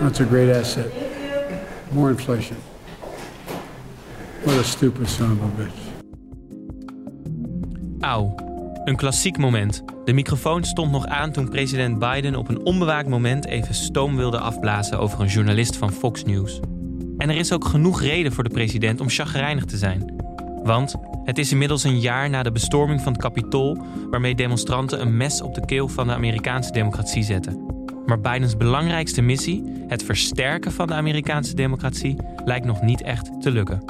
That's a great asset. More inflation. What a stupid son of a bitch. Auw, een klassiek moment. De microfoon stond nog aan toen president Biden op een onbewaakt moment even stoom wilde afblazen over een journalist van Fox News. En er is ook genoeg reden voor de president om chagrijnig te zijn. Want het is inmiddels een jaar na de bestorming van het Capitool, waarmee demonstranten een mes op de keel van de Amerikaanse democratie zetten. Maar Bidens belangrijkste missie, het versterken van de Amerikaanse democratie, lijkt nog niet echt te lukken.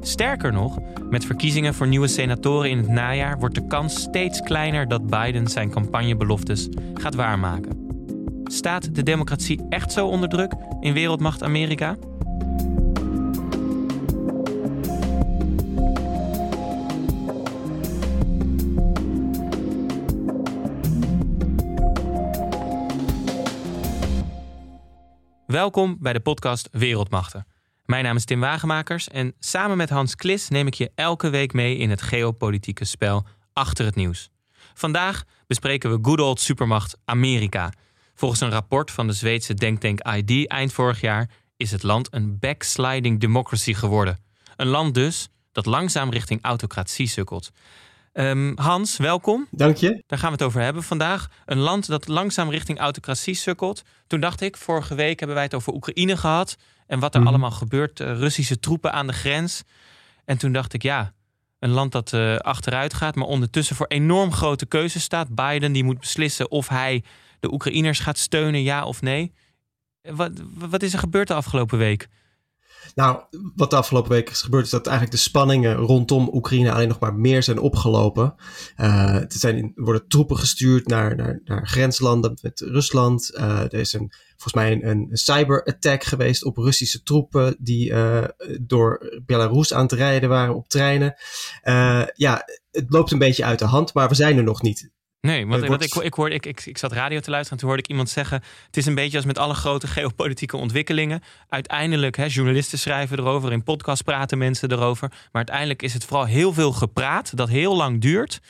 Sterker nog, met verkiezingen voor nieuwe senatoren in het najaar wordt de kans steeds kleiner dat Biden zijn campagnebeloftes gaat waarmaken. Staat de democratie echt zo onder druk in wereldmacht Amerika? Welkom bij de podcast Wereldmachten. Mijn naam is Tim Wagemakers en samen met Hans Klis neem ik je elke week mee in het geopolitieke spel achter het nieuws. Vandaag bespreken we good old supermacht Amerika. Volgens een rapport van de Zweedse denktank ID eind vorig jaar is het land een backsliding democracy geworden. Een land dus dat langzaam richting autocratie sukkelt. Um, Hans, welkom. Dank je. Daar gaan we het over hebben vandaag. Een land dat langzaam richting autocratie sukkelt. Toen dacht ik, vorige week hebben wij het over Oekraïne gehad. En wat er Mhm. allemaal gebeurt. eh, Russische troepen aan de grens. En toen dacht ik, ja, een land dat eh, achteruit gaat. Maar ondertussen voor enorm grote keuzes staat. Biden die moet beslissen of hij de Oekraïners gaat steunen, ja of nee. Wat, wat is er gebeurd de afgelopen week? Nou, wat de afgelopen week is gebeurd, is dat eigenlijk de spanningen rondom Oekraïne alleen nog maar meer zijn opgelopen. Eh, er, zijn, er worden troepen gestuurd naar, naar, naar grenslanden met Rusland. Eh, er is een, volgens mij een, een cyberattack geweest op Russische troepen die eh, door Belarus aan het rijden waren op treinen. Eh, ja, het loopt een beetje uit de hand, maar we zijn er nog niet. Nee, want wordt- ik, ik, hoorde, ik, ik, ik zat radio te luisteren en toen hoorde ik iemand zeggen... het is een beetje als met alle grote geopolitieke ontwikkelingen. Uiteindelijk, hè, journalisten schrijven erover, in podcasts praten mensen erover. Maar uiteindelijk is het vooral heel veel gepraat, dat heel lang duurt.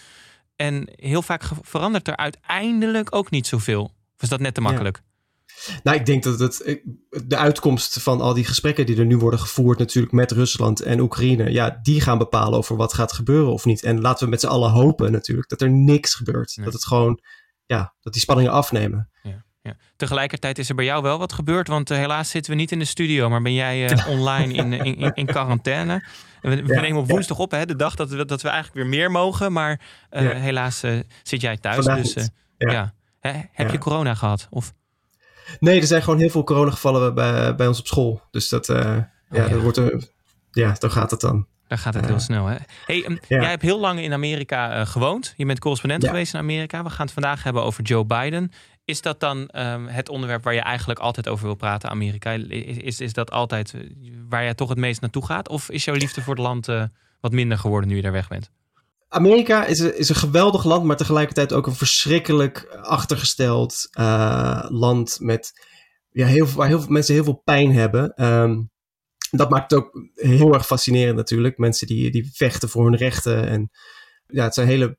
En heel vaak verandert er uiteindelijk ook niet zoveel. Of is dat net te Ja. Nou, ik denk dat het, de uitkomst van al die gesprekken die er nu worden gevoerd, natuurlijk met Rusland en Oekraïne, ja, die gaan bepalen over wat gaat gebeuren of niet. En laten we met z'n allen hopen natuurlijk dat er niks gebeurt. Nee. Dat het gewoon, ja, dat die spanningen afnemen. Ja. Tegelijkertijd is er bij jou wel wat gebeurd, want eh, helaas zitten we niet in de studio, maar ben jij eh, online in, in, in, in quarantaine. We, we Ja, nemen op ja. woensdag op, hè, de dag dat we, dat we eigenlijk weer meer mogen, maar eh, Ja. helaas eh, zit jij thuis. Vandaag dus, eh, Ja. ja. Heb Ja. je corona gehad? Of? Nee, er zijn gewoon heel veel coronagevallen bij, bij ons op school. Dus dat, eh, ja, Oh, ja. dat wordt een, ja, dan gaat het dan. Daar gaat het Ja. heel snel. Hè? Hey, ehm, Ja. Jij hebt heel lang in Amerika eh, gewoond. Je bent correspondent Ja. geweest in Amerika. We gaan het vandaag hebben over Joe Biden. Is dat dan ehm, het onderwerp waar je eigenlijk altijd over wil praten, Amerika? Is, is, is dat altijd eh, waar jij toch het meest naartoe gaat? Of is jouw liefde voor het land eh, wat minder geworden nu je daar weg bent? Amerika is een, is een geweldig land, maar tegelijkertijd ook een verschrikkelijk achtergesteld eh, land met, ja, heel, waar heel veel mensen heel veel pijn hebben. Ehm, dat maakt het ook heel erg fascinerend natuurlijk. Mensen die, die vechten voor hun rechten. En ja, het zijn hele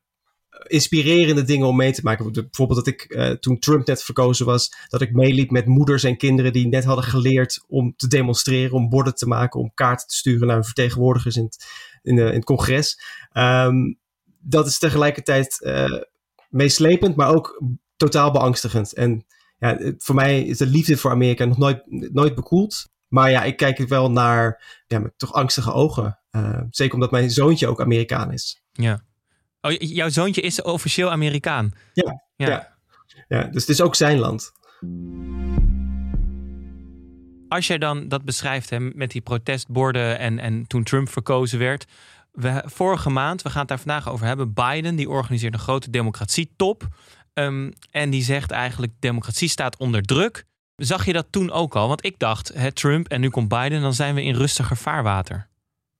inspirerende dingen om mee te maken. Bijvoorbeeld dat ik eh, toen Trump net verkozen was, dat ik meeliep met moeders en kinderen die net hadden geleerd om te demonstreren, om borden te maken, om kaarten te sturen naar hun vertegenwoordigers in het, in, in het congres. Ehm, dat is tegelijkertijd eh, meeslepend, maar ook totaal beangstigend. En ja, voor mij is de liefde voor Amerika nog nooit, nooit bekoeld. Maar ja, ik kijk er wel naar ja, met toch angstige ogen. Eh, zeker omdat mijn zoontje ook Amerikaan is. Ja. Oh, jouw zoontje is officieel Amerikaan. Ja, Ja. ja. Ja, dus het is ook zijn land. Als jij dan dat beschrijft hè, met die protestborden en, en toen Trump verkozen werd. We, vorige maand, we gaan het daar vandaag over hebben. Biden die organiseert een grote democratietop. Ehm, en die zegt eigenlijk: democratie staat onder druk. Zag je dat toen ook al? Want ik dacht, hè, Trump en nu komt Biden, dan zijn we in rustiger vaarwater.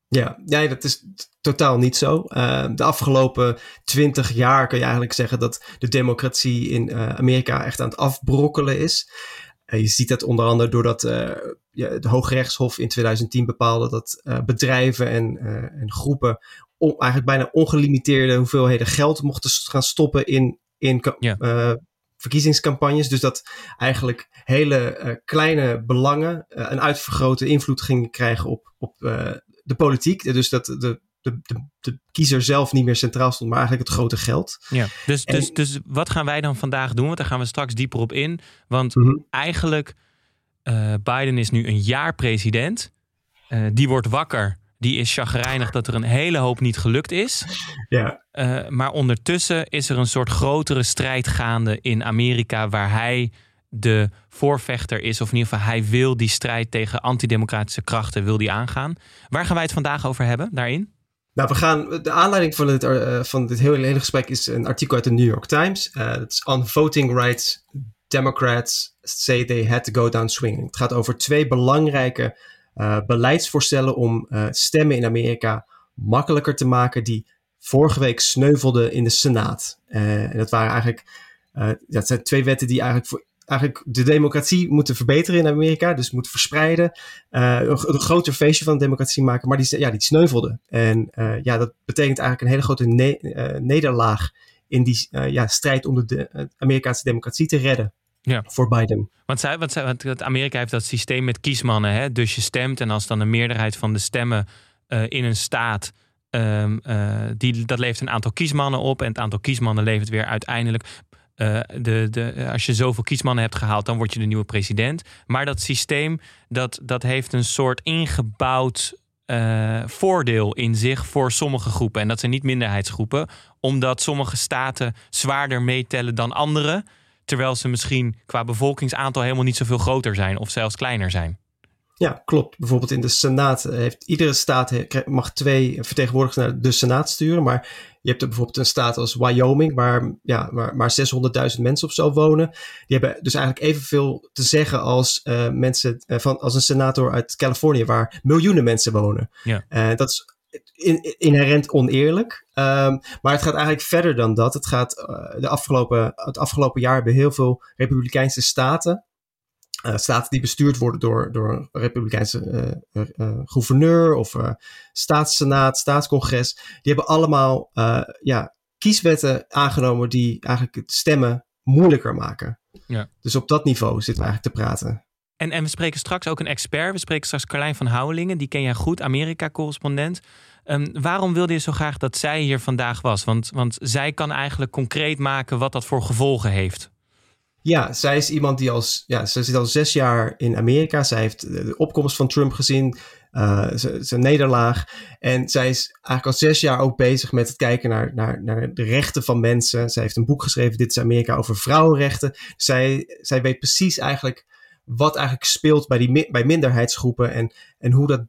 Ja, ja, dat is totaal niet zo. Eh, de afgelopen twintig jaar kun je eigenlijk zeggen dat de democratie in eh, Amerika echt aan het afbrokkelen is. Je ziet dat onder andere doordat eh ja, het Hooggerechtshof in 2010 bepaalde dat eh, bedrijven en, eh, en groepen on- eigenlijk bijna ongelimiteerde hoeveelheden geld mochten gaan stoppen in, in Ja. verkiezingscampagnes. Dus dat eigenlijk hele kleine belangen een uitvergrote invloed gingen krijgen op, op de politiek. Dus dat de, de, de, de, kiezer zelf niet meer centraal stond, maar eigenlijk het grote geld. Ja, dus, dus, dus wat gaan wij dan vandaag doen? Want daar gaan we straks dieper op in. Want mhm. eigenlijk, uh, Biden is nu een jaar president. Uh, die wordt wakker. Die is chagrijnig dat er een hele hoop niet gelukt is. Ja. Uh, maar ondertussen is er een soort grotere strijd gaande in Amerika waar hij de voorvechter is, of in ieder geval hij wil die strijd tegen antidemocratische krachten wil die aangaan. Waar gaan wij het vandaag over hebben daarin? Nou, we gaan, de aanleiding van dit, uh, van dit hele, hele gesprek is een artikel uit de New York Times. Uh, dat is On Voting Rights, Democrats say they had to go down swinging. Het gaat over twee belangrijke uh, beleidsvoorstellen om stemmen in Amerika makkelijker te maken die vorige week sneuvelden in de Senaat. en dat waren eigenlijk, dat zijn twee wetten die eigenlijk voor eigenlijk de democratie moeten verbeteren in Amerika. Dus moeten verspreiden. Uh, een, een, groter feestje van de democratie maken. Maar die, ja, die sneuvelde. En uh, ja, dat betekent eigenlijk een hele grote ne uh, nederlaag in die ja, strijd om de, de Amerikaanse democratie te redden. Ja. Voor Biden. Want, zij, want, zij, want Amerika heeft dat systeem met kiesmannen. Hè? Dus je stemt en als dan een meerderheid van de stemmen in een staat. Um, die, dat levert een aantal kiesmannen op. En het aantal kiesmannen levert weer uiteindelijk uh, de, de, als je zoveel kiesmannen hebt gehaald, dan word je de nieuwe president. Maar dat systeem, dat, dat heeft een soort ingebouwd uh, voordeel in zich voor sommige groepen. En dat zijn niet minderheidsgroepen, omdat sommige staten zwaarder meetellen dan andere. Terwijl ze misschien qua bevolkingsaantal helemaal niet zoveel groter zijn of zelfs kleiner zijn. Ja, klopt. Bijvoorbeeld in de Senaat heeft iedere staat mag twee vertegenwoordigers naar de Senaat sturen. Maar je hebt er bijvoorbeeld een staat als Wyoming, waar, ja, waar maar 600.000 mensen of zo wonen. Die hebben dus eigenlijk evenveel te zeggen als, uh, mensen, uh, van, als een senator uit Californië, waar miljoenen mensen wonen. Ja. Uh, dat is in, inherent oneerlijk. Um, maar het gaat eigenlijk verder dan dat. Het gaat de afgelopen, het afgelopen jaar hebben heel veel Republikeinse staten uh, staten die bestuurd worden door, door een republikeinse uh, uh, gouverneur of staatssenaat, staatscongres, die hebben allemaal ja, kieswetten aangenomen die eigenlijk het stemmen moeilijker maken. Ja. Dus op dat niveau zitten we eigenlijk te praten. En, en we spreken straks ook een expert. We spreken straks Carlijn van Houwelingen. Die ken jij goed, Amerika-correspondent. Um, waarom wilde je zo graag dat zij hier vandaag was? Want, want zij kan eigenlijk concreet maken wat dat voor gevolgen heeft ja, zij is iemand die als. Ja, ze zit al zes jaar in Amerika. Zij heeft de opkomst van Trump gezien. Uh, zijn nederlaag. En zij is eigenlijk al zes jaar ook bezig met het kijken naar, naar, naar de rechten van mensen. Zij heeft een boek geschreven, Dit is Amerika, over vrouwenrechten. Zij, zij weet precies eigenlijk wat eigenlijk speelt bij, die, bij minderheidsgroepen. En, en hoe dat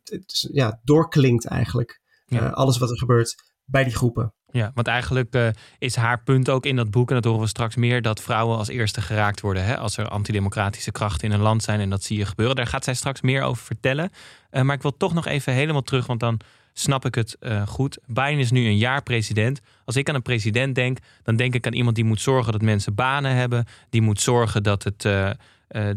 ja, doorklinkt eigenlijk. Uh, alles wat er gebeurt bij die groepen. Ja, want eigenlijk uh, is haar punt ook in dat boek, en dat horen we straks meer, dat vrouwen als eerste geraakt worden hè, als er antidemocratische krachten in een land zijn. En dat zie je gebeuren. Daar gaat zij straks meer over vertellen. Uh, maar ik wil toch nog even helemaal terug, want dan snap ik het uh, goed. Biden is nu een jaar president. Als ik aan een president denk, dan denk ik aan iemand die moet zorgen dat mensen banen hebben. Die moet zorgen dat het,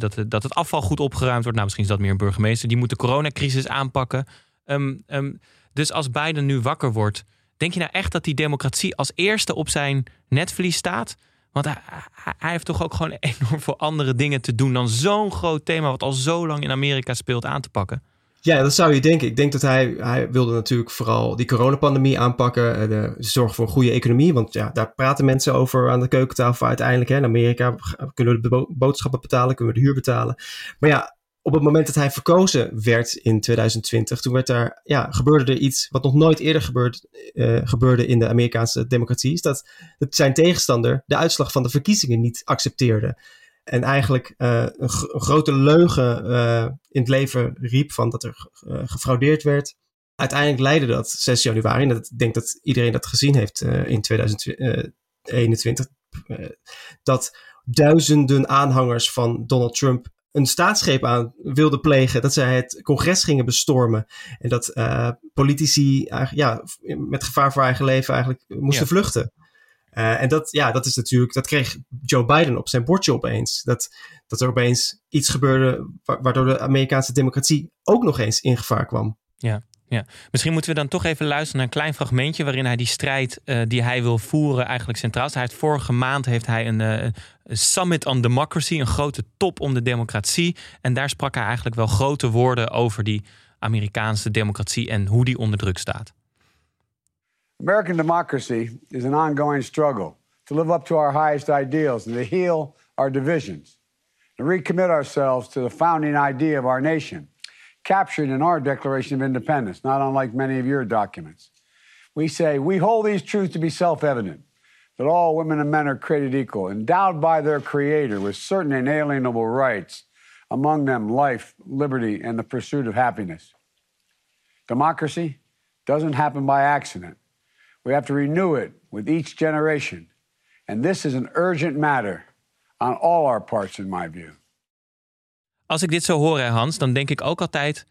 dat het, dat het afval goed opgeruimd wordt. Nou, misschien is dat meer een burgemeester. Die moet de coronacrisis aanpakken. Um, um, dus als Biden nu wakker wordt Denk je nou echt dat die democratie als eerste op zijn netvlies staat? Want hij, hij, heeft toch ook gewoon enorm veel andere dingen te doen dan zo'n groot thema wat al zo lang in Amerika speelt aan te pakken. Ja, dat zou je denken. Ik denk dat hij, hij wilde natuurlijk vooral die coronapandemie aanpakken. Eh, de zorg voor een goede economie. Want ja, daar praten mensen over aan de keukentafel uiteindelijk. Hè. In Amerika kunnen we de boodschappen betalen, kunnen we de huur betalen. Maar ja, op het moment dat hij verkozen werd in 2020, toen werd daar, ja, gebeurde er iets wat nog nooit eerder gebeurd, uh, gebeurde in de Amerikaanse democratie. Is dat, zijn tegenstander de uitslag van de verkiezingen niet accepteerde. En eigenlijk uh, een, grote leugen uh, in het leven riep van dat er gefraudeerd werd. Uiteindelijk leidde dat 6 januari, en dat, ik denk dat iedereen dat gezien heeft in 2021, dat duizenden aanhangers van Donald Trump een staatsgreep aan wilden plegen. Dat zij het congres gingen bestormen. En dat uh, politici ja, met gevaar voor eigen leven eigenlijk moesten vluchten. Uh, en dat, ja, dat is natuurlijk, dat kreeg Joe Biden op zijn bordje opeens. Dat, dat er opeens iets gebeurde waardoor de Amerikaanse democratie ook nog eens in gevaar kwam. Ja, Ja, misschien moeten we dan toch even luisteren naar een klein fragmentje waarin hij die strijd uh, die hij wil voeren eigenlijk centraal staat. Vorige maand heeft hij een, uh, een summit on democracy, een grote top om de democratie. En daar sprak hij eigenlijk wel grote woorden over die Amerikaanse democratie en hoe die onder druk staat. American democracy is an ongoing struggle to live up to our highest ideals and to heal our divisions, to recommit ourselves to the founding idea of our nation, captured in our Declaration of Independence, not unlike many of your documents. We say, we hold these truths to be self evident that all women and men are created equal, endowed by their Creator with certain inalienable rights, among them life, liberty, and the pursuit of happiness. Democracy doesn't happen by accident. We have to renew it with each generation. And this is an urgent matter on all our parts, in my view. Als ik dit zo hoor, Hans, dan denk ik ook altijd: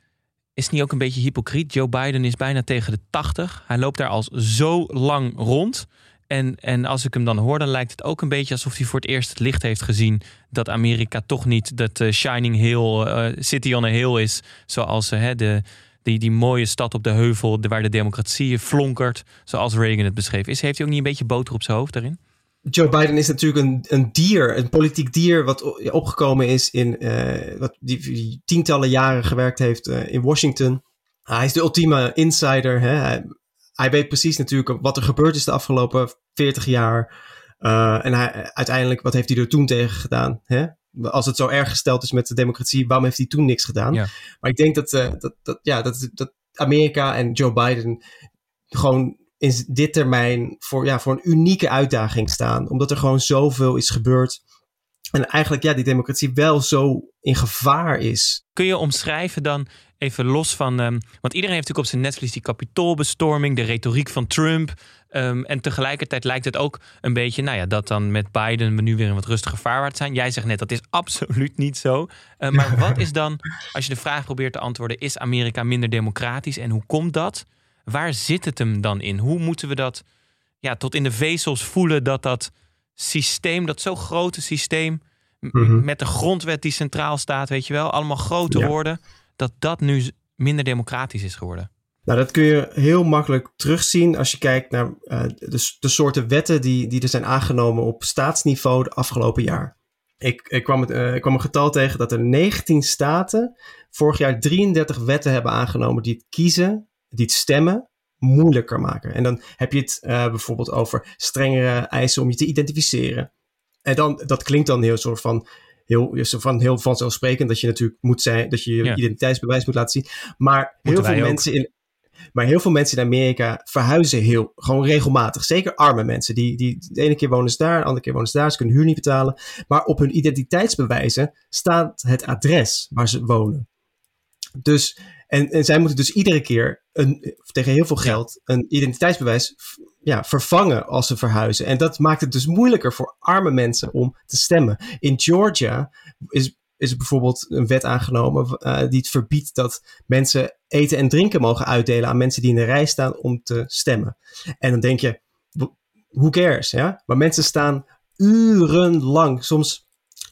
is het niet ook een beetje hypocriet? Joe Biden is bijna tegen de 80. Hij loopt daar al zo lang rond. En, en als ik hem dan hoor, dan lijkt het ook een beetje alsof hij voor het eerst het licht heeft gezien dat Amerika toch niet dat uh, Shining Hill, uh, City on a Hill is, zoals uh, de, die, die mooie stad op de heuvel waar de democratie flonkert, zoals Reagan het beschreef. Is, heeft hij ook niet een beetje boter op zijn hoofd daarin? Joe Biden is natuurlijk een, een dier, een politiek dier, wat opgekomen is in wat die, die, tientallen jaren gewerkt heeft in Washington. hij is de ultieme insider. Hè? Hij, hij weet precies natuurlijk wat er gebeurd is de afgelopen 40 jaar. Uh, en hij, uiteindelijk, wat heeft hij er toen tegen gedaan? Hè? Als het zo erg gesteld is met de democratie, waarom heeft hij toen niks gedaan? Ja. Maar ik denk dat, dat, dat, ja, dat, dat Amerika en Joe Biden gewoon in dit termijn voor, ja, voor een unieke uitdaging staan. Omdat er gewoon zoveel is gebeurd. En eigenlijk ja, die democratie wel zo in gevaar is. Kun je omschrijven dan even los van. Um, want iedereen heeft natuurlijk op zijn netvlies die kapitoolbestorming, de retoriek van Trump. Um, en tegelijkertijd lijkt het ook een beetje, nou ja, dat dan met Biden we nu weer in wat rustiger vaarwaard zijn. Jij zegt net dat is absoluut niet zo. Uh, maar wat is dan, als je de vraag probeert te antwoorden, is Amerika minder democratisch en hoe komt dat? Waar zit het hem dan in? Hoe moeten we dat ja, tot in de vezels voelen dat dat systeem, dat zo grote systeem, mm -hmm. met de grondwet die centraal staat, weet je wel, allemaal grote ja. woorden dat dat nu minder democratisch is geworden? Nou, dat kun je heel makkelijk terugzien als je kijkt naar uh, de, de, soorten wetten die, die er zijn aangenomen op staatsniveau de afgelopen jaar. Ik, ik, kwam het, uh, ik kwam een getal tegen dat er 19 staten vorig jaar 33 wetten hebben aangenomen die het kiezen, die het stemmen, moeilijker maken. En dan heb je het uh, bijvoorbeeld over strengere eisen om je te identificeren. En dan, dat klinkt dan heel soort van heel, van, heel vanzelfsprekend dat je natuurlijk moet zijn, dat je je ja. identiteitsbewijs moet laten zien. Maar heel veel mensen in. Maar heel veel mensen in Amerika verhuizen heel, gewoon regelmatig. Zeker arme mensen. Die, die, de ene keer wonen ze daar, de andere keer wonen ze daar. Ze kunnen huur niet betalen. Maar op hun identiteitsbewijzen staat het adres waar ze wonen. Dus, en, en zij moeten dus iedere keer een, tegen heel veel geld een identiteitsbewijs ja, vervangen als ze verhuizen. En dat maakt het dus moeilijker voor arme mensen om te stemmen. In Georgia is, is er bijvoorbeeld een wet aangenomen uh, die het verbiedt dat mensen eten en drinken mogen uitdelen aan mensen die in de rij staan om te stemmen. En dan denk je, who cares? Ja? Maar mensen staan urenlang, soms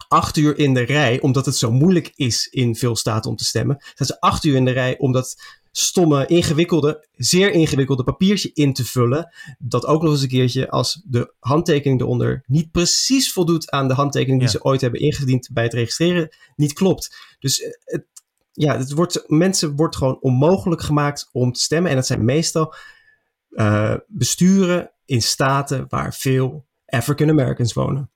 acht uur in de rij, omdat het zo moeilijk is in veel staten om te stemmen. Staan ze acht uur in de rij omdat stomme, ingewikkelde, zeer ingewikkelde papiertje in te vullen. Dat ook nog eens een keertje als de handtekening eronder niet precies voldoet aan de handtekening die ja. ze ooit hebben ingediend bij het registreren, niet klopt. Dus eh, het, ja, het wordt, mensen wordt gewoon onmogelijk gemaakt om te stemmen. En dat zijn meestal uh, besturen in staten waar veel African Americans wonen.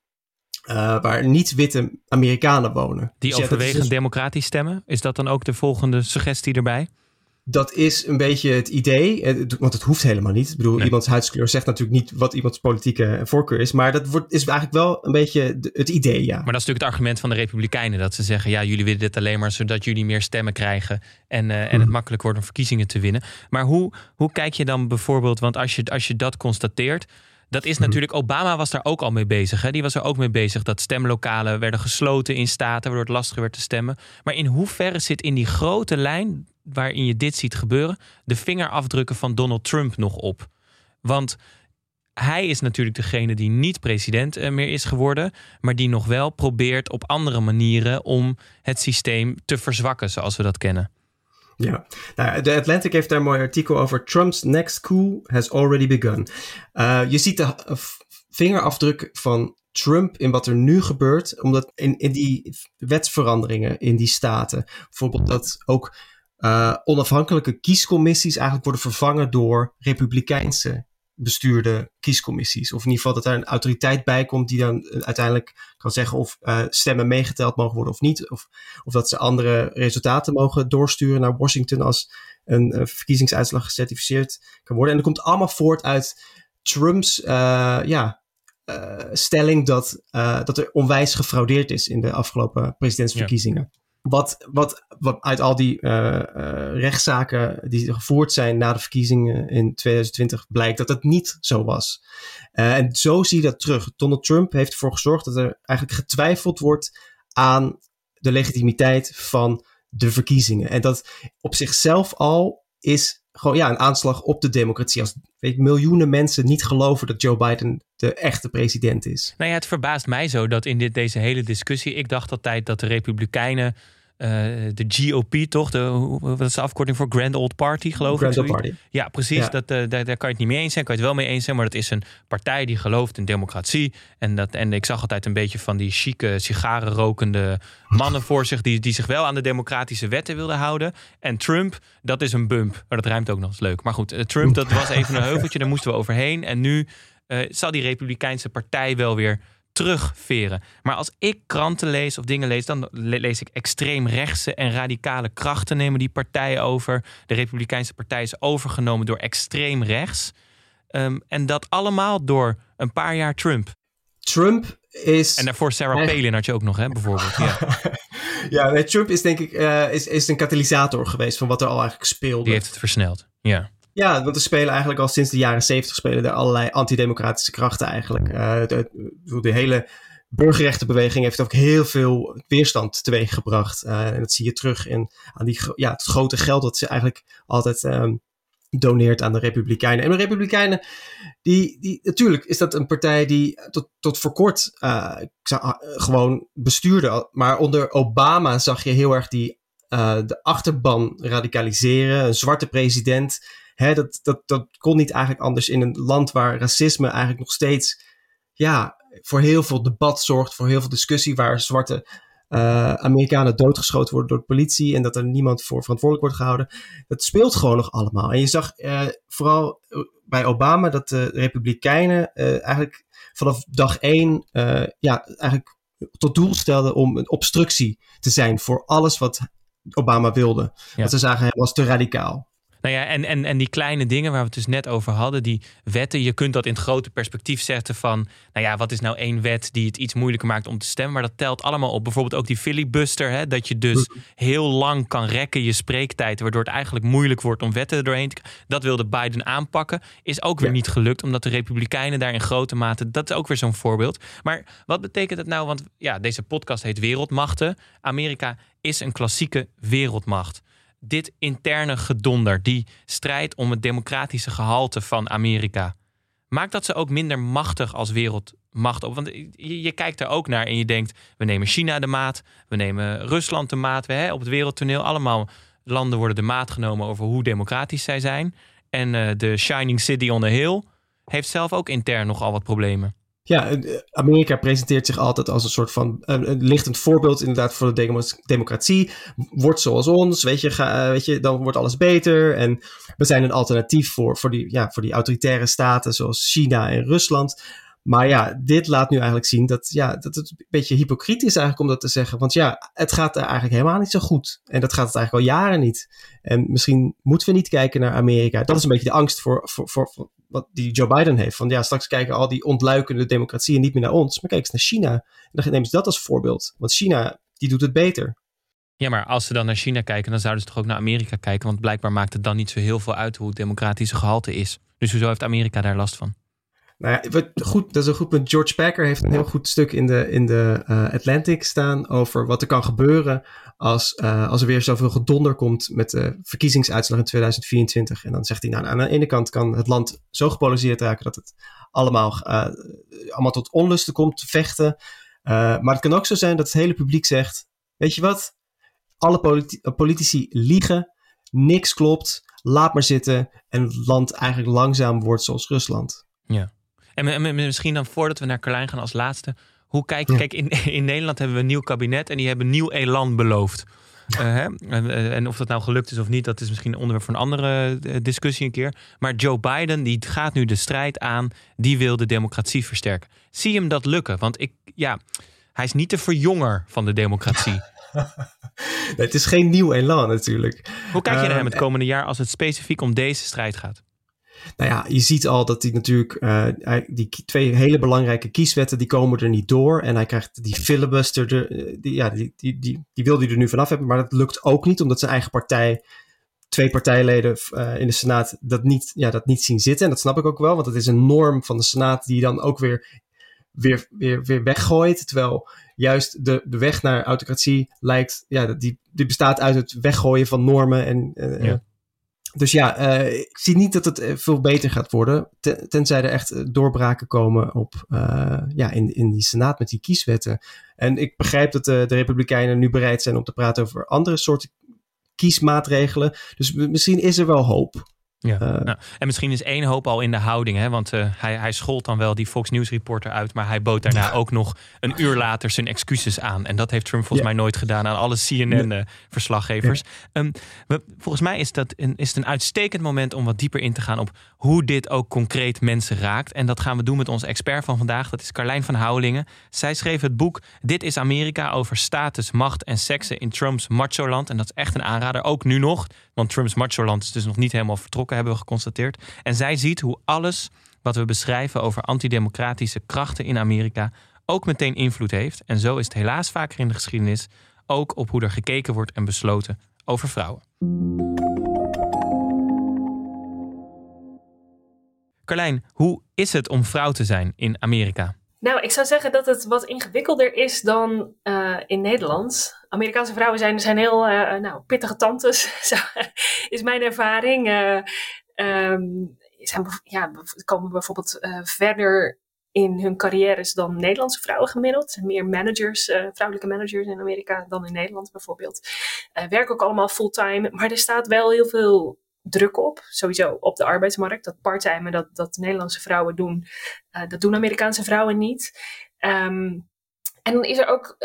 Uh, waar niet-witte Amerikanen wonen. Die dus overwegend dus... democratisch stemmen? Is dat dan ook de volgende suggestie erbij? dat is een beetje het idee, want het hoeft helemaal niet. Ik bedoel, nee. iemands huidskleur zegt natuurlijk niet wat iemands politieke voorkeur is, maar dat wordt, is eigenlijk wel een beetje het idee, ja. Maar dat is natuurlijk het argument van de Republikeinen, dat ze zeggen, ja, jullie willen dit alleen maar zodat jullie meer stemmen krijgen en, uh, en het hmm. makkelijk wordt om verkiezingen te winnen. Maar hoe, hoe kijk je dan bijvoorbeeld, want als je, als je dat constateert, dat is natuurlijk, Obama was daar ook al mee bezig. Hè? Die was er ook mee bezig dat stemlokalen werden gesloten in staten, waardoor het lastiger werd te stemmen. Maar in hoeverre zit in die grote lijn waarin je dit ziet gebeuren, de vingerafdrukken van Donald Trump nog op. Want hij is natuurlijk degene die niet president eh, meer is geworden, maar die nog wel probeert op andere manieren om het systeem te verzwakken zoals we dat kennen. Ja, nou, de Atlantic heeft daar een mooi artikel over. Trump's next coup has already begun. Uh, je ziet de vingerafdruk van Trump in wat er nu gebeurt, omdat in, in die wetsveranderingen in die staten, bijvoorbeeld dat ook uh, onafhankelijke kiescommissies eigenlijk worden vervangen door republikeinse bestuurde kiescommissies. Of in ieder geval dat er een autoriteit bij komt die dan uiteindelijk kan zeggen of uh, stemmen meegeteld mogen worden of niet. Of, of dat ze andere resultaten mogen doorsturen naar Washington als een uh, verkiezingsuitslag gecertificeerd kan worden. En dat komt allemaal voort uit Trumps ja, stelling dat, dat er onwijs gefraudeerd is in de afgelopen presidentsverkiezingen. Wat, wat, wat uit al die uh, uh, rechtszaken die gevoerd zijn na de verkiezingen in 2020 blijkt dat het niet zo was. Uh, en zo zie je dat terug. Donald Trump heeft ervoor gezorgd dat er eigenlijk getwijfeld wordt aan de legitimiteit van de verkiezingen. En dat op zichzelf al is gewoon ja, een aanslag op de democratie. Als weet, miljoenen mensen niet geloven dat Joe Biden de echte president is. Nou ja, het verbaast mij zo dat in dit, deze hele discussie. Ik dacht altijd dat de Republikeinen. Uh, de GOP, toch? De, wat is de afkorting voor Grand Old Party, geloof Grand ik? Old Party. Ja, precies. Ja. Dat, uh, daar, daar kan je het niet mee eens zijn. Kan je het wel mee eens zijn. Maar dat is een partij die gelooft in democratie. En, dat, en ik zag altijd een beetje van die chique, sigarenrokende mannen voor zich. Die, die zich wel aan de democratische wetten wilden houden. En Trump, dat is een bump. Maar dat ruimt ook nog eens leuk. Maar goed, uh, Trump, dat was even een heuveltje. Daar moesten we overheen. En nu zal die Republikeinse partij wel weer terugveren. Maar als ik kranten lees of dingen lees, dan lees ik extreem rechtse en radicale krachten nemen die partij over. De Republikeinse partij is overgenomen door extreem rechts. Um, en dat allemaal door een paar jaar Trump. Trump is. En daarvoor Sarah Palin had je ook nog, hè, bijvoorbeeld. Ja, ja nee, Trump is denk ik uh, is, is een katalysator geweest van wat er al eigenlijk speelde. Die heeft het versneld. Ja. Ja, want er spelen eigenlijk al sinds de jaren zeventig spelen er allerlei antidemocratische krachten eigenlijk. Uh, de, de, hele burgerrechtenbeweging heeft ook heel veel weerstand teweeggebracht. Uh, en dat zie je terug in aan die, ja, het grote geld dat ze eigenlijk altijd um, doneert aan de Republikeinen. En de Republikeinen, die, die, natuurlijk is dat een partij die tot, tot voor kort uh, gewoon bestuurde. Maar onder Obama zag je heel erg die, de achterban radicaliseren. Een zwarte president. Hè, dat, dat, dat kon niet eigenlijk anders in een land waar racisme eigenlijk nog steeds ja, voor heel veel debat zorgt, voor heel veel discussie, waar zwarte uh, Amerikanen doodgeschoten worden door de politie en dat er niemand voor verantwoordelijk wordt gehouden. Dat speelt gewoon nog allemaal. En je zag uh, vooral bij Obama dat de Republikeinen uh, eigenlijk vanaf dag één ja, eigenlijk tot doel stelden om een obstructie te zijn voor alles wat Obama wilde. Ja. Want ze zagen hij was te radicaal. Nou ja, en, en, en die kleine dingen waar we het dus net over hadden, die wetten, je kunt dat in het grote perspectief zetten van, nou ja, wat is nou één wet die het iets moeilijker maakt om te stemmen, maar dat telt allemaal op. Bijvoorbeeld ook die filibuster, hè, dat je dus heel lang kan rekken je spreektijd, waardoor het eigenlijk moeilijk wordt om wetten er doorheen te Dat wilde Biden aanpakken, is ook weer ja. niet gelukt, omdat de Republikeinen daar in grote mate, dat is ook weer zo'n voorbeeld. Maar wat betekent het nou, want ja, deze podcast heet Wereldmachten. Amerika is een klassieke wereldmacht dit interne gedonder, die strijd om het democratische gehalte van Amerika, maakt dat ze ook minder machtig als wereldmacht op? Want je, kijkt er ook naar en je denkt: we nemen China de maat, we nemen Rusland de maat, we, hè, op het wereldtoneel allemaal landen worden de maat genomen over hoe democratisch zij zijn. En uh, de Shining City on the Hill heeft zelf ook intern nogal wat problemen. Ja, Amerika presenteert zich altijd als een soort van een, lichtend voorbeeld inderdaad voor de democratie. Wordt zoals ons, weet je, ga, weet je, dan wordt alles beter. En we zijn een alternatief voor, voor, die, ja, voor die autoritaire staten zoals China en Rusland. Maar ja, dit laat nu eigenlijk zien dat, ja, dat het een beetje hypocriet is eigenlijk om dat te zeggen. Want ja, het gaat er eigenlijk helemaal niet zo goed. En dat gaat het eigenlijk al jaren niet. En misschien moeten we niet kijken naar Amerika. Dat is een beetje de angst voor, voor, voor wat die Joe Biden heeft. Van ja, straks kijken al die ontluikende democratieën niet meer naar ons. Maar kijk eens naar China. En dan nemen ze dat als voorbeeld. Want China, die doet het beter. Ja, maar als ze dan naar China kijken, dan zouden ze toch ook naar Amerika kijken. Want blijkbaar maakt het dan niet zo heel veel uit hoe het democratische gehalte is. Dus hoezo heeft Amerika daar last van? Nou ja, goed, dat is een goed punt. George Packer heeft een heel goed stuk in de, in de uh, Atlantic staan over wat er kan gebeuren als, uh, als er weer zoveel gedonder komt met de verkiezingsuitslag in 2024. En dan zegt hij, nou, aan de ene kant kan het land zo gepolariseerd raken dat het allemaal, uh, allemaal tot onlusten komt, vechten. maar het kan ook zo zijn dat het hele publiek zegt, weet je wat, alle politi politici liegen. niks klopt, laat maar zitten en het land eigenlijk langzaam wordt zoals Rusland. Ja. En misschien dan voordat we naar Carlijn gaan als laatste. Hoe kijk, kijk in, in Nederland hebben we een nieuw kabinet en die hebben nieuw elan beloofd. Uh, hè? En of dat nou gelukt is of niet, dat is misschien een onderwerp voor een andere eh, discussie een keer. Maar Joe Biden, die gaat nu de strijd aan, die wil de democratie versterken. Zie hem dat lukken? Want ik, ja, hij is niet de verjonger van de democratie. nee, het is geen nieuw elan natuurlijk. Hoe kijk je naar hem het komende jaar als het specifiek om deze strijd gaat? Nou ja, je ziet al dat hij natuurlijk, uh, die twee hele belangrijke kieswetten, die komen er niet door. En hij krijgt die filibuster, eh, die, ja, die, die, die, die wil hij er nu vanaf hebben. Maar dat lukt ook niet, omdat zijn eigen partij, twee partijleden uh, in de Senaat, dat niet, ja, dat niet zien zitten. En dat snap ik ook wel, want het is een norm van de Senaat die dan ook weer, weer, weer, weer weggooit. Terwijl juist de, de weg naar autocratie lijkt, ja, die, die bestaat uit het weggooien van normen en ja. Dus ja, uh, ik zie niet dat het eh, veel beter gaat worden. tenzij er echt eh, doorbraken komen op, ja, in, in die Senaat met die kieswetten. En ik begrijp dat de, de Republikeinen nu bereid zijn om te praten over andere soorten kiesmaatregelen. Dus misschien is er wel hoop. Ja. Uh, nou, en misschien is één hoop al in de houding. Hè? Want uh, hij, hij schold dan wel die Fox News reporter uit. Maar hij bood daarna ook nog een uur later zijn excuses aan. En dat heeft Trump volgens mij nooit gedaan aan alle CNN-verslaggevers. Nee. Um, volgens mij is, dat een, is het een uitstekend moment om wat dieper in te gaan op hoe dit ook concreet mensen raakt. En dat gaan we doen met onze expert van vandaag. Dat is Carlijn van Houwelingen. Zij schreef het boek Dit is Amerika over status, macht en seksen in Trumps macho-land. En dat is echt een aanrader, ook nu nog. Want Trumps macho-land is dus nog niet helemaal vertrokken, hebben we geconstateerd. En zij ziet hoe alles wat we beschrijven over antidemocratische krachten in Amerika ook meteen invloed heeft. En zo is het helaas vaker in de geschiedenis ook op hoe er gekeken wordt en besloten over vrouwen. Carlijn, hoe is het om vrouw te zijn in Amerika? Nou, ik zou zeggen dat het wat ingewikkelder is dan uh, in Nederland. Amerikaanse vrouwen zijn, zijn heel uh, nou, pittige tantes, is mijn ervaring. Uh, um, zijn, ja, komen bijvoorbeeld verder in hun carrières dan Nederlandse vrouwen gemiddeld. Er meer managers, vrouwelijke managers in Amerika dan in Nederland bijvoorbeeld. werken ook allemaal fulltime, maar er staat wel heel veel druk op. Sowieso op de arbeidsmarkt. Dat parttime dat, dat Nederlandse vrouwen doen, uh, dat doen Amerikaanse vrouwen niet. Um, en dan is er ook,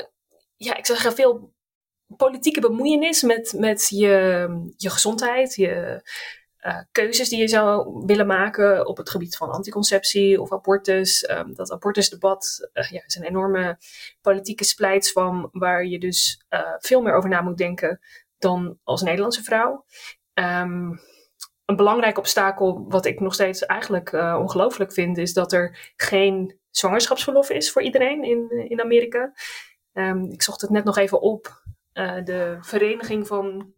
ja, ik zeggen, veel politieke bemoeienis met, met je, je gezondheid, je uh, keuzes die je zou willen maken op het gebied van anticonceptie of abortus. Um, dat abortusdebat ja, is een enorme politieke splijtswam waar je dus veel meer over na moet denken dan als Nederlandse vrouw. Um, een belangrijk obstakel, wat ik nog steeds eigenlijk uh, ongelooflijk vind, is dat er geen zwangerschapsverlof is voor iedereen in, in Amerika. Um, ik zocht het net nog even op. Uh, de Vereniging van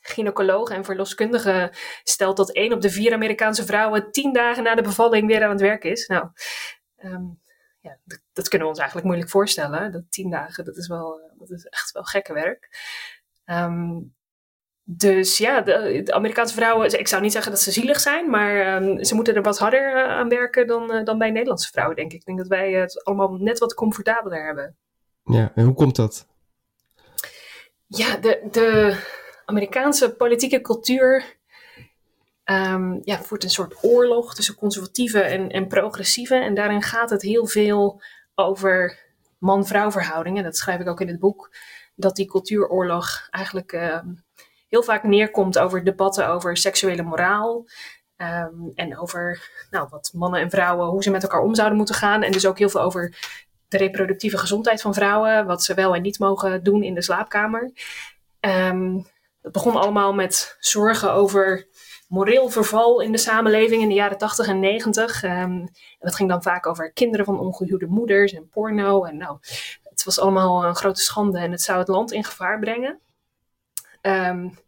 Gynaecologen en Verloskundigen stelt dat één op de vier Amerikaanse vrouwen tien dagen na de bevalling weer aan het werk is. Nou, um, ja, dat, dat, kunnen we ons eigenlijk moeilijk voorstellen. Dat tien dagen, dat is, wel, dat is echt wel gekke werk. Um, dus ja, de, Amerikaanse vrouwen, ik zou niet zeggen dat ze zielig zijn, maar um, ze moeten er wat harder uh, aan werken dan, uh, dan bij Nederlandse vrouwen, denk ik. Ik denk dat wij het allemaal net wat comfortabeler hebben. Ja, en hoe komt dat? Ja, de, de Amerikaanse politieke cultuur um, ja, voert een soort oorlog tussen conservatieve en, en progressieve. En daarin gaat het heel veel over man-vrouw verhoudingen. Dat schrijf ik ook in het boek. Dat die cultuuroorlog eigenlijk. Uh, heel vaak neerkomt over debatten over seksuele moraal. Um, en over nou, wat mannen en vrouwen, hoe ze met elkaar om zouden moeten gaan. En dus ook heel veel over de reproductieve gezondheid van vrouwen, wat ze wel en niet mogen doen in de slaapkamer. Um, het begon allemaal met zorgen over moreel verval in de samenleving in de jaren 80 en 90. Um, en dat ging dan vaak over kinderen van ongehuwde moeders en porno. En nou, het was allemaal een grote schande en het zou het land in gevaar brengen. Um,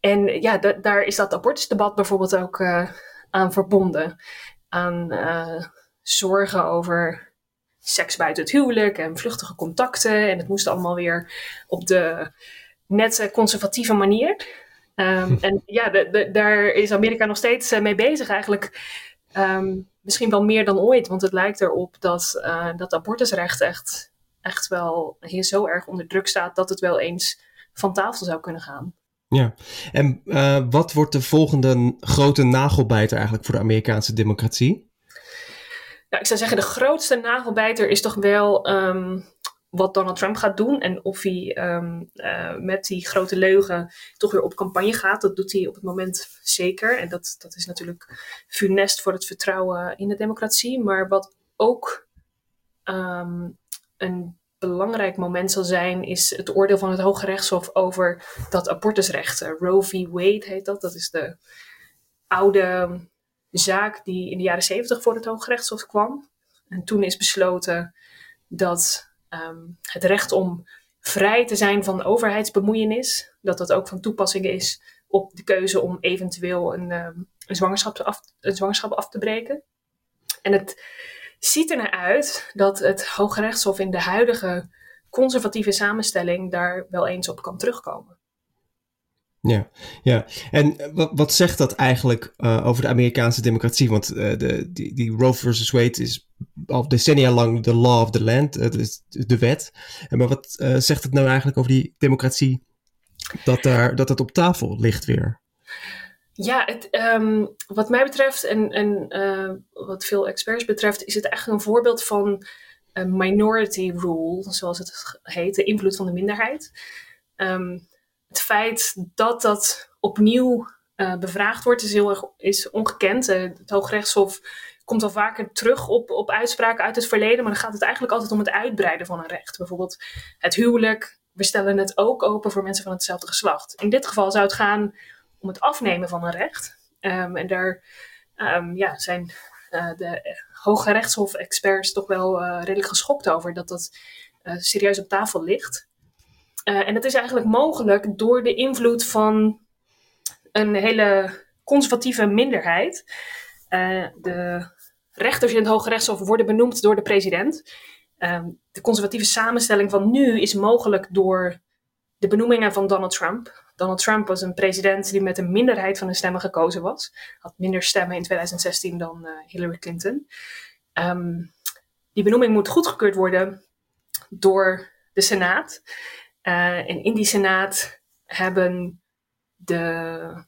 en ja, daar is dat abortusdebat bijvoorbeeld ook uh, aan verbonden. Aan uh, zorgen over seks buiten het huwelijk en vluchtige contacten. En het moest allemaal weer op de nette conservatieve manier. Um, en ja, de, de, daar is Amerika nog steeds uh, mee bezig eigenlijk. Um, misschien wel meer dan ooit, want het lijkt erop dat dat abortusrecht echt, echt wel hier zo erg onder druk staat dat het wel eens van tafel zou kunnen gaan. Ja, en uh, wat wordt de volgende grote nagelbijter eigenlijk voor de Amerikaanse democratie? Nou, ik zou zeggen, de grootste nagelbijter is toch wel um, wat Donald Trump gaat doen. En of hij um, uh, met die grote leugen toch weer op campagne gaat. Dat doet hij op het moment zeker. En dat, dat is natuurlijk funest voor het vertrouwen in de democratie. Maar wat ook um, een belangrijk moment zal zijn, is het oordeel van het Hoge Rechtshof over dat abortusrechten. Roe v. Wade heet dat. Dat is de oude zaak die in de jaren zeventig voor het Hoge Rechtshof kwam. En toen is besloten dat um, het recht om vrij te zijn van overheidsbemoeienis, dat dat ook van toepassing is op de keuze om eventueel een, um, zwangerschap, af, een zwangerschap af te breken. En het ziet er naar uit dat het Hoge Rechtshof in de huidige conservatieve samenstelling daar wel eens op kan terugkomen. Ja, ja. En wat, wat zegt dat eigenlijk uh, over de Amerikaanse democratie? Want uh, de, die, die Roe versus Wade is al decennia lang de law of the land, uh, dus de wet. Maar wat zegt het nou eigenlijk over die democratie dat, daar, dat het op tafel ligt weer? Ja, het, um, wat mij betreft en, en wat veel experts betreft, is het eigenlijk een voorbeeld van een minority rule, zoals het heet, de invloed van de minderheid. Um, het feit dat dat opnieuw uh, bevraagd wordt, is heel erg is ongekend. Uh, het Hoogrechtshof komt al vaker terug op, op uitspraken uit het verleden, maar dan gaat het eigenlijk altijd om het uitbreiden van een recht. Bijvoorbeeld het huwelijk. We stellen het ook open voor mensen van hetzelfde geslacht. In dit geval zou het gaan om het afnemen van een recht. Um, en daar um, ja, zijn uh, de Hoge Rechtshof-experts toch wel redelijk geschokt over dat dat serieus op tafel ligt. En dat is eigenlijk mogelijk door de invloed van een hele conservatieve minderheid. De rechters in het Hoge Rechtshof worden benoemd door de president. Uh, de conservatieve samenstelling van nu is mogelijk door de benoemingen van Donald Trump. Donald Trump was een president die met een minderheid van de stemmen gekozen was. Had minder stemmen in 2016 dan uh, Hillary Clinton. Um, die benoeming moet goedgekeurd worden door de Senaat. Uh, en in die Senaat hebben de.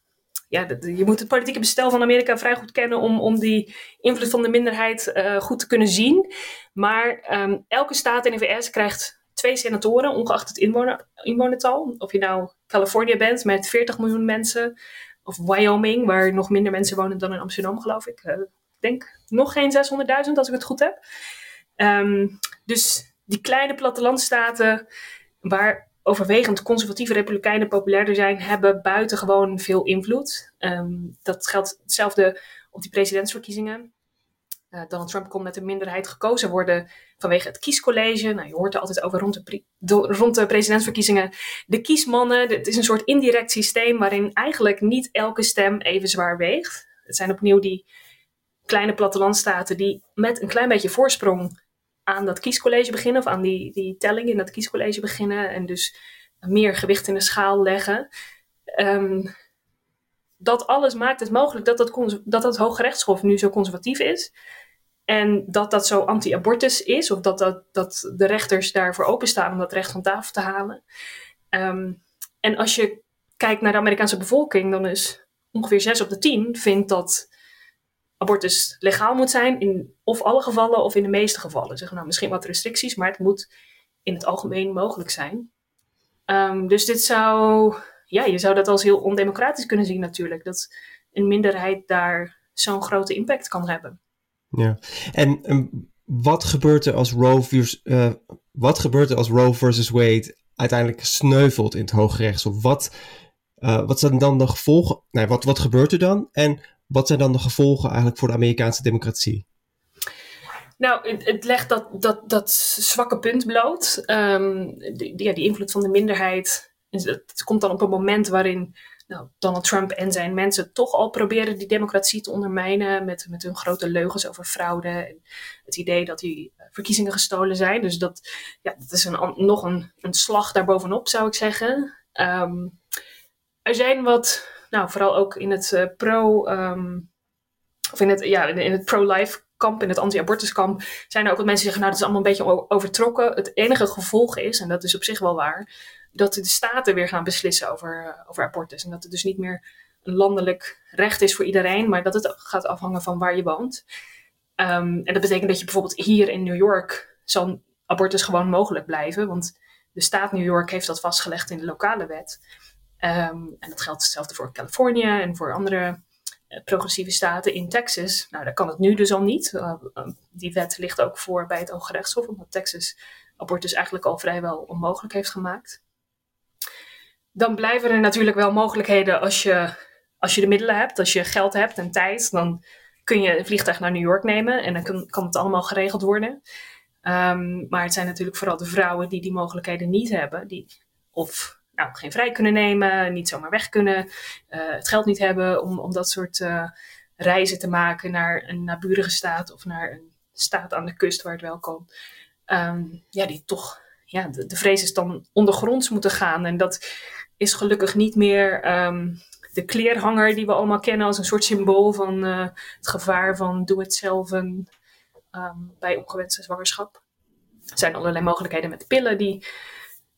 Ja, je moet het politieke bestel van Amerika vrij goed kennen om, om die invloed van de minderheid uh, goed te kunnen zien. Maar um, elke staat in de VS krijgt twee senatoren, ongeacht het inwoner, inwonertal. Of je nou Californië bent met 40 miljoen mensen, of Wyoming, waar nog minder mensen wonen dan in Amsterdam, geloof ik. Uh, ik denk nog geen 600.000 als ik het goed heb. Um, dus die kleine plattelandstaten waar overwegend conservatieve republikeinen populairder zijn, hebben buitengewoon veel invloed. Um, dat geldt hetzelfde op die presidentsverkiezingen. Uh, Donald Trump kon met een minderheid gekozen worden vanwege het kiescollege. Nou, je hoort er altijd over rond de, rond de presidentsverkiezingen. De kiesmannen, het is een soort indirect systeem waarin eigenlijk niet elke stem even zwaar weegt. Het zijn opnieuw die kleine plattelandstaten die met een klein beetje voorsprong aan dat kiescollege beginnen, of aan die, die telling in dat kiescollege beginnen en dus meer gewicht in de schaal leggen. Um, dat alles maakt het mogelijk dat dat, dat dat Hoge Rechtshof nu zo conservatief is. En dat dat zo anti-abortus is, of dat, dat, dat de rechters daarvoor openstaan om dat recht van tafel te halen. Um, en als je kijkt naar de Amerikaanse bevolking, dan is ongeveer 6 op de 10 vindt dat abortus legaal moet zijn in of alle gevallen of in de meeste gevallen. Zeggen nou misschien wat restricties, maar het moet in het algemeen mogelijk zijn. Um, dus dit zou, ja, je zou dat als heel ondemocratisch kunnen zien natuurlijk. Dat een minderheid daar zo'n grote impact kan hebben. Ja, en um, wat gebeurt er als Roe, versus, uh, wat gebeurt er als Roe versus Wade uiteindelijk sneuvelt in het Hooggerechtshof? Wat, uh, wat zijn dan de gevolgen? Nee, wat, wat gebeurt er dan? En wat zijn dan de gevolgen eigenlijk voor de Amerikaanse democratie? Nou, het, het legt dat, dat, dat zwakke punt bloot. Um, die, ja, die invloed van de minderheid. Het komt dan op een moment waarin nou, Donald Trump en zijn mensen toch al proberen die democratie te ondermijnen met, met hun grote leugens over fraude en het idee dat die verkiezingen gestolen zijn. Dus dat, ja, dat is een, nog een, een slag daarbovenop, zou ik zeggen. Um, er zijn wat nou, vooral ook in het uh, pro, um, of in het, ja, in het pro-life kamp, in het anti-abortuskamp, zijn er ook wat mensen die zeggen, nou, dat is allemaal een beetje overtrokken. Het enige gevolg is, en dat is op zich wel waar, dat de staten weer gaan beslissen over, uh, over abortus. En dat het dus niet meer een landelijk recht is voor iedereen, maar dat het gaat afhangen van waar je woont. Um, en dat betekent dat je bijvoorbeeld hier in New York zal abortus gewoon mogelijk blijven, want de staat New York heeft dat vastgelegd in de lokale wet. Um, en dat geldt hetzelfde voor Californië en voor andere uh, progressieve staten in Texas. Nou, daar kan het nu dus al niet. Uh, die wet ligt ook voor bij het Hoge Rechtshof, omdat Texas abortus eigenlijk al vrijwel onmogelijk heeft gemaakt. Dan blijven er natuurlijk wel mogelijkheden als je, als je de middelen hebt, als je geld hebt en tijd. Dan kun je een vliegtuig naar New York nemen en dan kan, kan het allemaal geregeld worden. Um, maar het zijn natuurlijk vooral de vrouwen die die mogelijkheden niet hebben, die of nou, geen vrij kunnen nemen, niet zomaar weg kunnen, uh, het geld niet hebben om, om dat soort uh, reizen te maken naar een naburige staat of naar een staat aan de kust waar het wel kan. Um, ja, die toch, ja, de, de vrees is dan ondergronds moeten gaan. En dat is gelukkig niet meer um, de kleerhanger die we allemaal kennen als een soort symbool van uh, het gevaar van doe het zelf en, um, bij ongewenste zwangerschap. Er zijn allerlei mogelijkheden met pillen die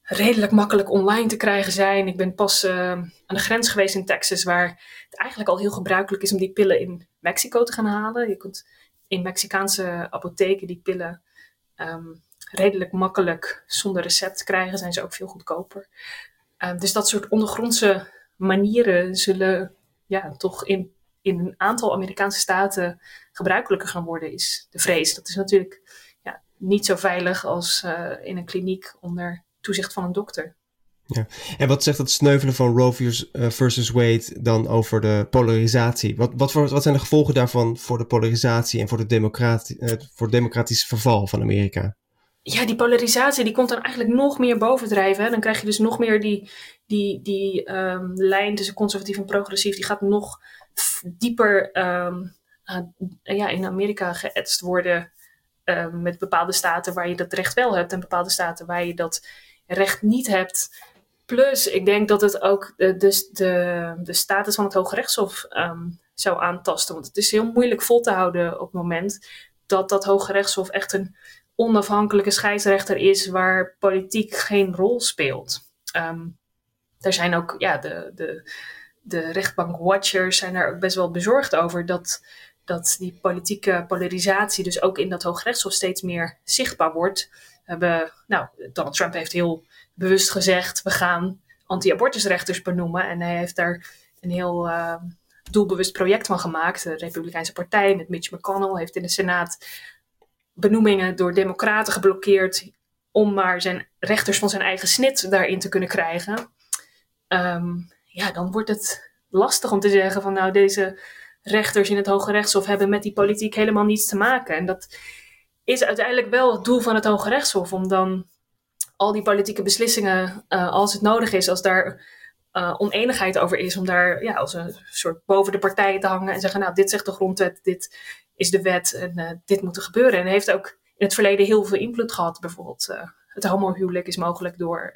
redelijk makkelijk online te krijgen zijn. Ik ben pas uh, aan de grens geweest in Texas, waar het eigenlijk al heel gebruikelijk is om die pillen in Mexico te gaan halen. Je kunt in Mexicaanse apotheken die pillen redelijk makkelijk zonder recept krijgen, zijn ze ook veel goedkoper. Um, dus dat soort ondergrondse manieren zullen ja, toch in, in een aantal Amerikaanse staten gebruikelijker gaan worden, is de vrees. Dat is natuurlijk ja, niet zo veilig als uh, in een kliniek onder toezicht van een dokter. Ja. En wat zegt het sneuvelen van Roe versus Wade dan over de polarisatie? Wat, wat, voor, wat zijn de gevolgen daarvan voor de polarisatie en voor, de democrati uh, voor het democratisch verval van Amerika? Ja, die polarisatie die komt dan eigenlijk nog meer bovendrijven. Dan krijg je dus nog meer die, die, die um, lijn tussen conservatief en progressief. Die gaat nog dieper uh, ja, in Amerika geëtst worden. Uh, met bepaalde staten waar je dat recht wel hebt en bepaalde staten waar je dat recht niet hebt. Plus, ik denk dat het ook de, de, de, status van het Hoge Rechtshof zou aantasten. Want het is heel moeilijk vol te houden op het moment dat dat Hoge Rechtshof echt een onafhankelijke scheidsrechter is waar politiek geen rol speelt. Um, er zijn ook, ja, de, de, de rechtbank-watchers zijn daar ook best wel bezorgd over dat, dat die politieke polarisatie dus ook in dat Hooggerechtshof steeds meer zichtbaar wordt. Hebben, nou, Donald Trump heeft heel bewust gezegd, we gaan anti-abortusrechters benoemen. En hij heeft daar een heel uh, doelbewust project van gemaakt. De Republikeinse Partij met Mitch McConnell heeft in de Senaat benoemingen door democraten geblokkeerd om maar zijn rechters van zijn eigen snit daarin te kunnen krijgen. Um, ja, dan wordt het lastig om te zeggen van nou deze rechters in het Hoge Rechtshof hebben met die politiek helemaal niets te maken. En dat is uiteindelijk wel het doel van het Hoge Rechtshof om dan al die politieke beslissingen, uh, als het nodig is, als daar uh, oneenigheid over is, om daar ja, als een soort boven de partijen te hangen en zeggen, nou, dit zegt de grondwet, dit is de wet en uh, dit moet er gebeuren. En heeft ook in het verleden heel veel invloed gehad. Bijvoorbeeld het homohuwelijk is mogelijk door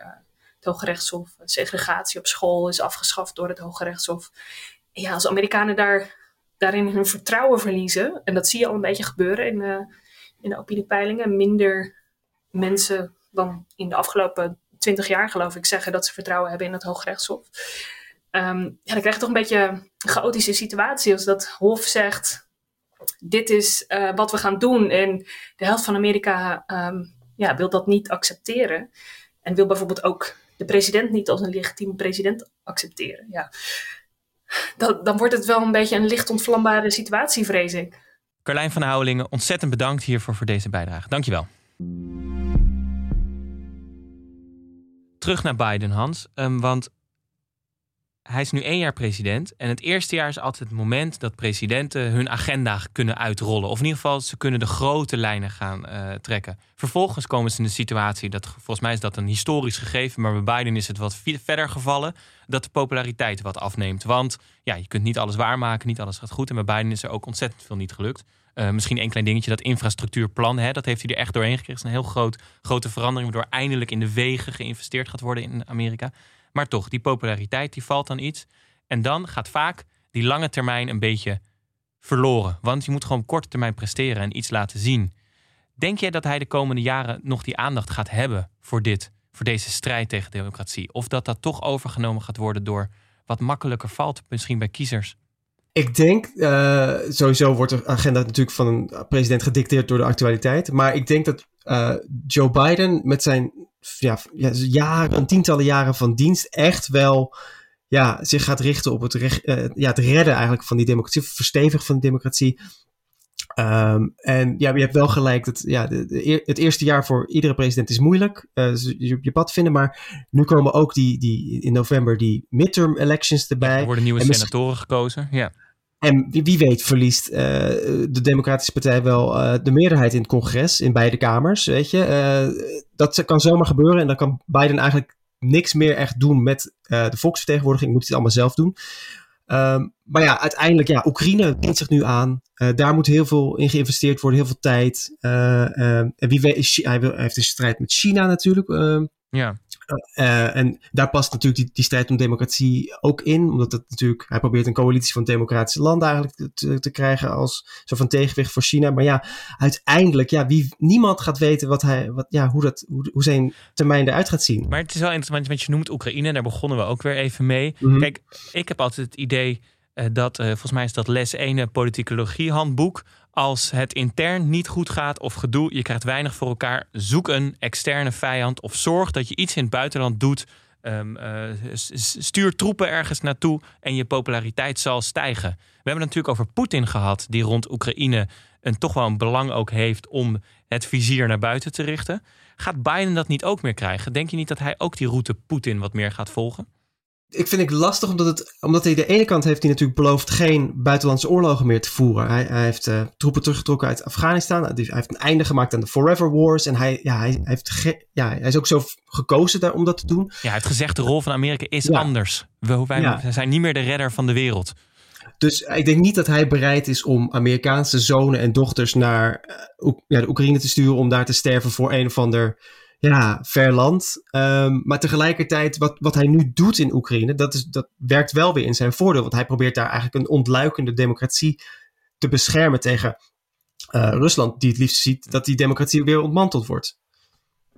het Hoge Rechtshof. Segregatie op school is afgeschaft door het Hoge Rechtshof. Ja, als Amerikanen daar, daarin hun vertrouwen verliezen, en dat zie je al een beetje gebeuren in, in de opiniepeilingen, minder mensen dan in de afgelopen twintig jaar, geloof ik, zeggen dat ze vertrouwen hebben in het Hoge Rechtshof. Um, ja, dan krijg je toch een beetje een chaotische situatie als dat Hof zegt: Dit is uh, wat we gaan doen. En de helft van Amerika um, ja, wil dat niet accepteren. En wil bijvoorbeeld ook de president niet als een legitieme president accepteren. Ja. Dan, dan wordt het wel een beetje een licht ontvlambare situatie, vrees ik. Carlijn van Houwelingen, ontzettend bedankt hiervoor voor deze bijdrage. Dankjewel. Terug naar Biden, Hans. Um, want hij is nu één jaar president. En het eerste jaar is altijd het moment dat presidenten hun agenda kunnen uitrollen. Of in ieder geval, ze kunnen de grote lijnen gaan uh, trekken. Vervolgens komen ze in de situatie, dat volgens mij is dat een historisch gegeven, maar bij Biden is het wat verder gevallen, dat de populariteit wat afneemt. Want ja, je kunt niet alles waarmaken, niet alles gaat goed. En bij Biden is er ook ontzettend veel niet gelukt. Uh, misschien één klein dingetje, dat infrastructuurplan, hè, dat heeft hij er echt doorheen gekregen. Het is een heel groot, grote verandering, waardoor eindelijk in de wegen geïnvesteerd gaat worden in Amerika. Maar toch, die populariteit die valt dan iets. En dan gaat vaak die lange termijn een beetje verloren. Want je moet gewoon korte termijn presteren en iets laten zien. Denk jij dat hij de komende jaren nog die aandacht gaat hebben voor dit, voor deze strijd tegen democratie? Of dat dat toch overgenomen gaat worden door wat makkelijker valt, misschien bij kiezers? Ik denk, uh, sowieso wordt de agenda natuurlijk van een president gedicteerd door de actualiteit. Maar ik denk dat uh, Joe Biden met zijn ja, jaren, tientallen jaren van dienst echt wel ja, zich gaat richten op het, recht, uh, ja, het redden eigenlijk van die democratie, verstevigen van de democratie. Um, en ja, je hebt wel gelijk dat ja, de, de, het eerste jaar voor iedere president is moeilijk. Uh, je, je pad vinden. Maar nu komen ook die, die in november die midterm elections erbij. er worden nieuwe senatoren gekozen. Ja. En wie, weet verliest uh, de Democratische Partij wel uh, de meerderheid in het congres, in beide kamers. Weet je, uh, dat kan zomaar gebeuren. En dan kan Biden eigenlijk niks meer echt doen met de volksvertegenwoordiging. Moet het allemaal zelf doen. Um, maar ja, uiteindelijk, ja, Oekraïne dient zich nu aan. Daar moet heel veel in geïnvesteerd worden, heel veel tijd. En wie weet, hij, hij, heeft een strijd met China natuurlijk. Ehm, ja. Uh, en daar past natuurlijk die, die, strijd om democratie ook in. Omdat het natuurlijk, hij probeert een coalitie van democratische landen eigenlijk te, te, krijgen als soort van tegenwicht voor China. Maar ja, uiteindelijk, ja, wie, niemand gaat weten wat hij, wat, ja, hoe, dat, hoe, hoe zijn termijn eruit gaat zien. Maar het is wel interessant, want je noemt Oekraïne, daar begonnen we ook weer even mee. Mm -hmm. Kijk, ik heb altijd het idee uh, dat, uh, volgens mij is dat les 1 politicologie handboek als het intern niet goed gaat of gedoe, je krijgt weinig voor elkaar, zoek een externe vijand of zorg dat je iets in het buitenland doet. Um, uh, stuur troepen ergens naartoe en je populariteit zal stijgen. We hebben het natuurlijk over Poetin gehad, die rond Oekraïne een, toch wel een belang ook heeft om het vizier naar buiten te richten. Gaat Biden dat niet ook meer krijgen? Denk je niet dat hij ook die route Poetin wat meer gaat volgen? Ik vind ik lastig, omdat, het, omdat hij de ene kant heeft hij natuurlijk beloofd geen buitenlandse oorlogen meer te voeren. Hij, hij heeft uh, troepen teruggetrokken uit Afghanistan. Hij heeft een einde gemaakt aan de Forever Wars. En hij, ja, hij, heeft ja, hij is ook zo gekozen daar, om dat te doen. Ja, hij heeft gezegd de rol van Amerika is ja. anders. We, wij ja. zijn niet meer de redder van de wereld. Dus ik denk niet dat hij bereid is om Amerikaanse zonen en dochters naar uh, ja, de Oekraïne te sturen om daar te sterven voor een of ander ja, ver land. Um, maar tegelijkertijd, wat, wat hij nu doet in Oekraïne, dat, is, dat werkt wel weer in zijn voordeel. Want hij probeert daar eigenlijk een ontluikende democratie te beschermen tegen uh, Rusland, die het liefst ziet dat die democratie weer ontmanteld wordt.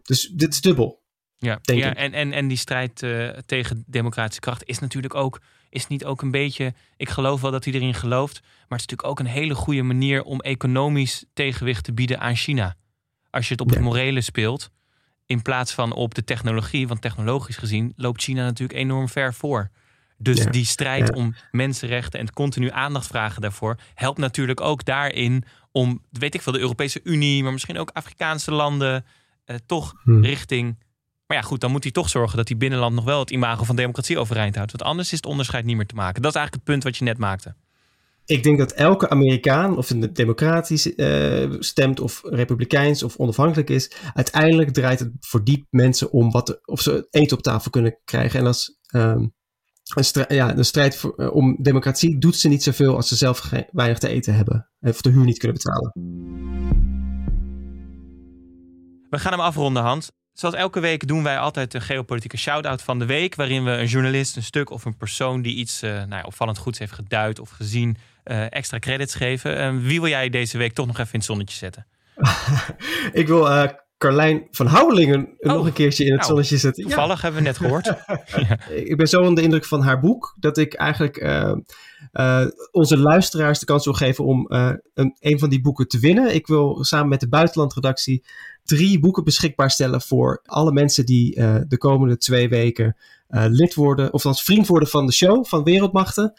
Dus dit is dubbel. Ja, ja en, en, en die strijd uh, tegen democratische kracht is natuurlijk ook, is niet ook een beetje, ik geloof wel dat hij erin gelooft, maar het is natuurlijk ook een hele goede manier om economisch tegenwicht te bieden aan China. Als je het op ja. het morele speelt, in plaats van op de technologie. Want technologisch gezien loopt China natuurlijk enorm ver voor. Dus ja, die strijd ja. om mensenrechten en continu aandacht vragen daarvoor helpt natuurlijk ook daarin om, weet ik veel, de Europese Unie, maar misschien ook Afrikaanse landen, eh, toch hmm. richting. Maar ja, goed, dan moet hij toch zorgen dat die binnenland nog wel het imago van democratie overeind houdt. Want anders is het onderscheid niet meer te maken. Dat is eigenlijk het punt wat je net maakte ik denk dat elke Amerikaan, of het democratisch uh, stemt, of republikeins of onafhankelijk is, uiteindelijk draait het voor die mensen om wat, of ze eten op tafel kunnen krijgen. En als um, een, strijd, ja, een strijd voor, uh, om democratie doet ze niet zoveel als ze zelf weinig te eten hebben. Of de huur niet kunnen betalen. We gaan hem afronden, Hans. Zoals elke week doen wij altijd een geopolitieke shout-out van de week. Waarin we een journalist, een stuk of een persoon die iets nou ja, opvallend goeds heeft geduid of gezien, extra credits geven. Wie wil jij deze week toch nog even in het zonnetje zetten? ik wil uh, Carlijn van Houwelingen oh, nog een keertje in het nou, zonnetje zetten. Toevallig ja. hebben we net gehoord. ja. Ik ben zo onder de indruk van haar boek dat ik eigenlijk onze luisteraars de kans wil geven om een, een van die boeken te winnen. Ik wil samen met de buitenlandredactie drie boeken beschikbaar stellen voor alle mensen die de komende twee weken lid worden, of als vriend worden van de show van Wereldmachten.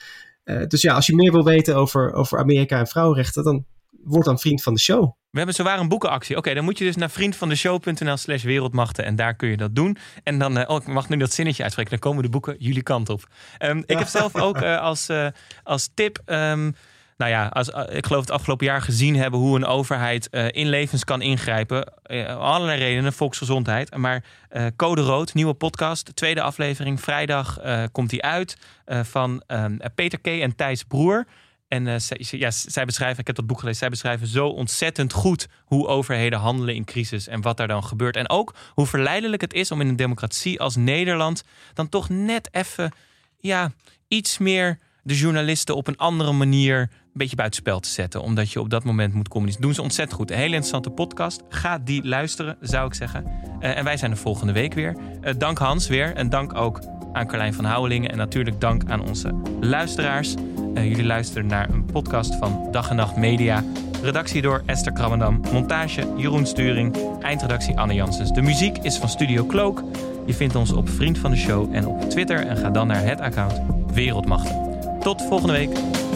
Uh, dus ja, als je meer wil weten over, over Amerika en vrouwenrechten, dan word dan vriend van de show. We hebben zowaar een boekenactie. Oké, dan moet je dus naar vriendvandeshow.nl slash wereldmachten en daar kun je dat doen. En dan, oh, ik mag nu dat zinnetje uitspreken, dan komen de boeken jullie kant op. Um, ik heb zelf ook als, als tip... Um, nou ja, als, ik geloof het afgelopen jaar gezien hebben hoe een overheid uh, in levens kan ingrijpen. Uh, allerlei redenen, volksgezondheid. Maar Code Rood, nieuwe podcast, tweede aflevering, vrijdag komt die uit. van um, Peter K. en Thijs Broer. En zij, ja, zij beschrijven, ik heb dat boek gelezen, zij beschrijven zo ontzettend goed hoe overheden handelen in crisis en wat daar dan gebeurt. En ook hoe verleidelijk het is om in een democratie als Nederland dan toch net even ja, iets meer de journalisten op een andere manier een beetje buitenspel te zetten. Omdat je op dat moment moet communiceren. Doen ze ontzettend goed. Een hele interessante podcast. Ga die luisteren, zou ik zeggen. Eh, en wij zijn er volgende week weer. Uh, dank Hans weer. En dank ook aan Carlijn van Houwelingen. En natuurlijk dank aan onze luisteraars. Uh, jullie luisteren naar een podcast van Dag en Nacht Media. Redactie door Esther Krammendam. Montage Jeroen Sturing. Eindredactie Anne Janssens. De muziek is van Studio Cloak. Je vindt ons op Vriend van de Show en op Twitter. En ga dan naar het account Wereldmachten. Tot volgende week.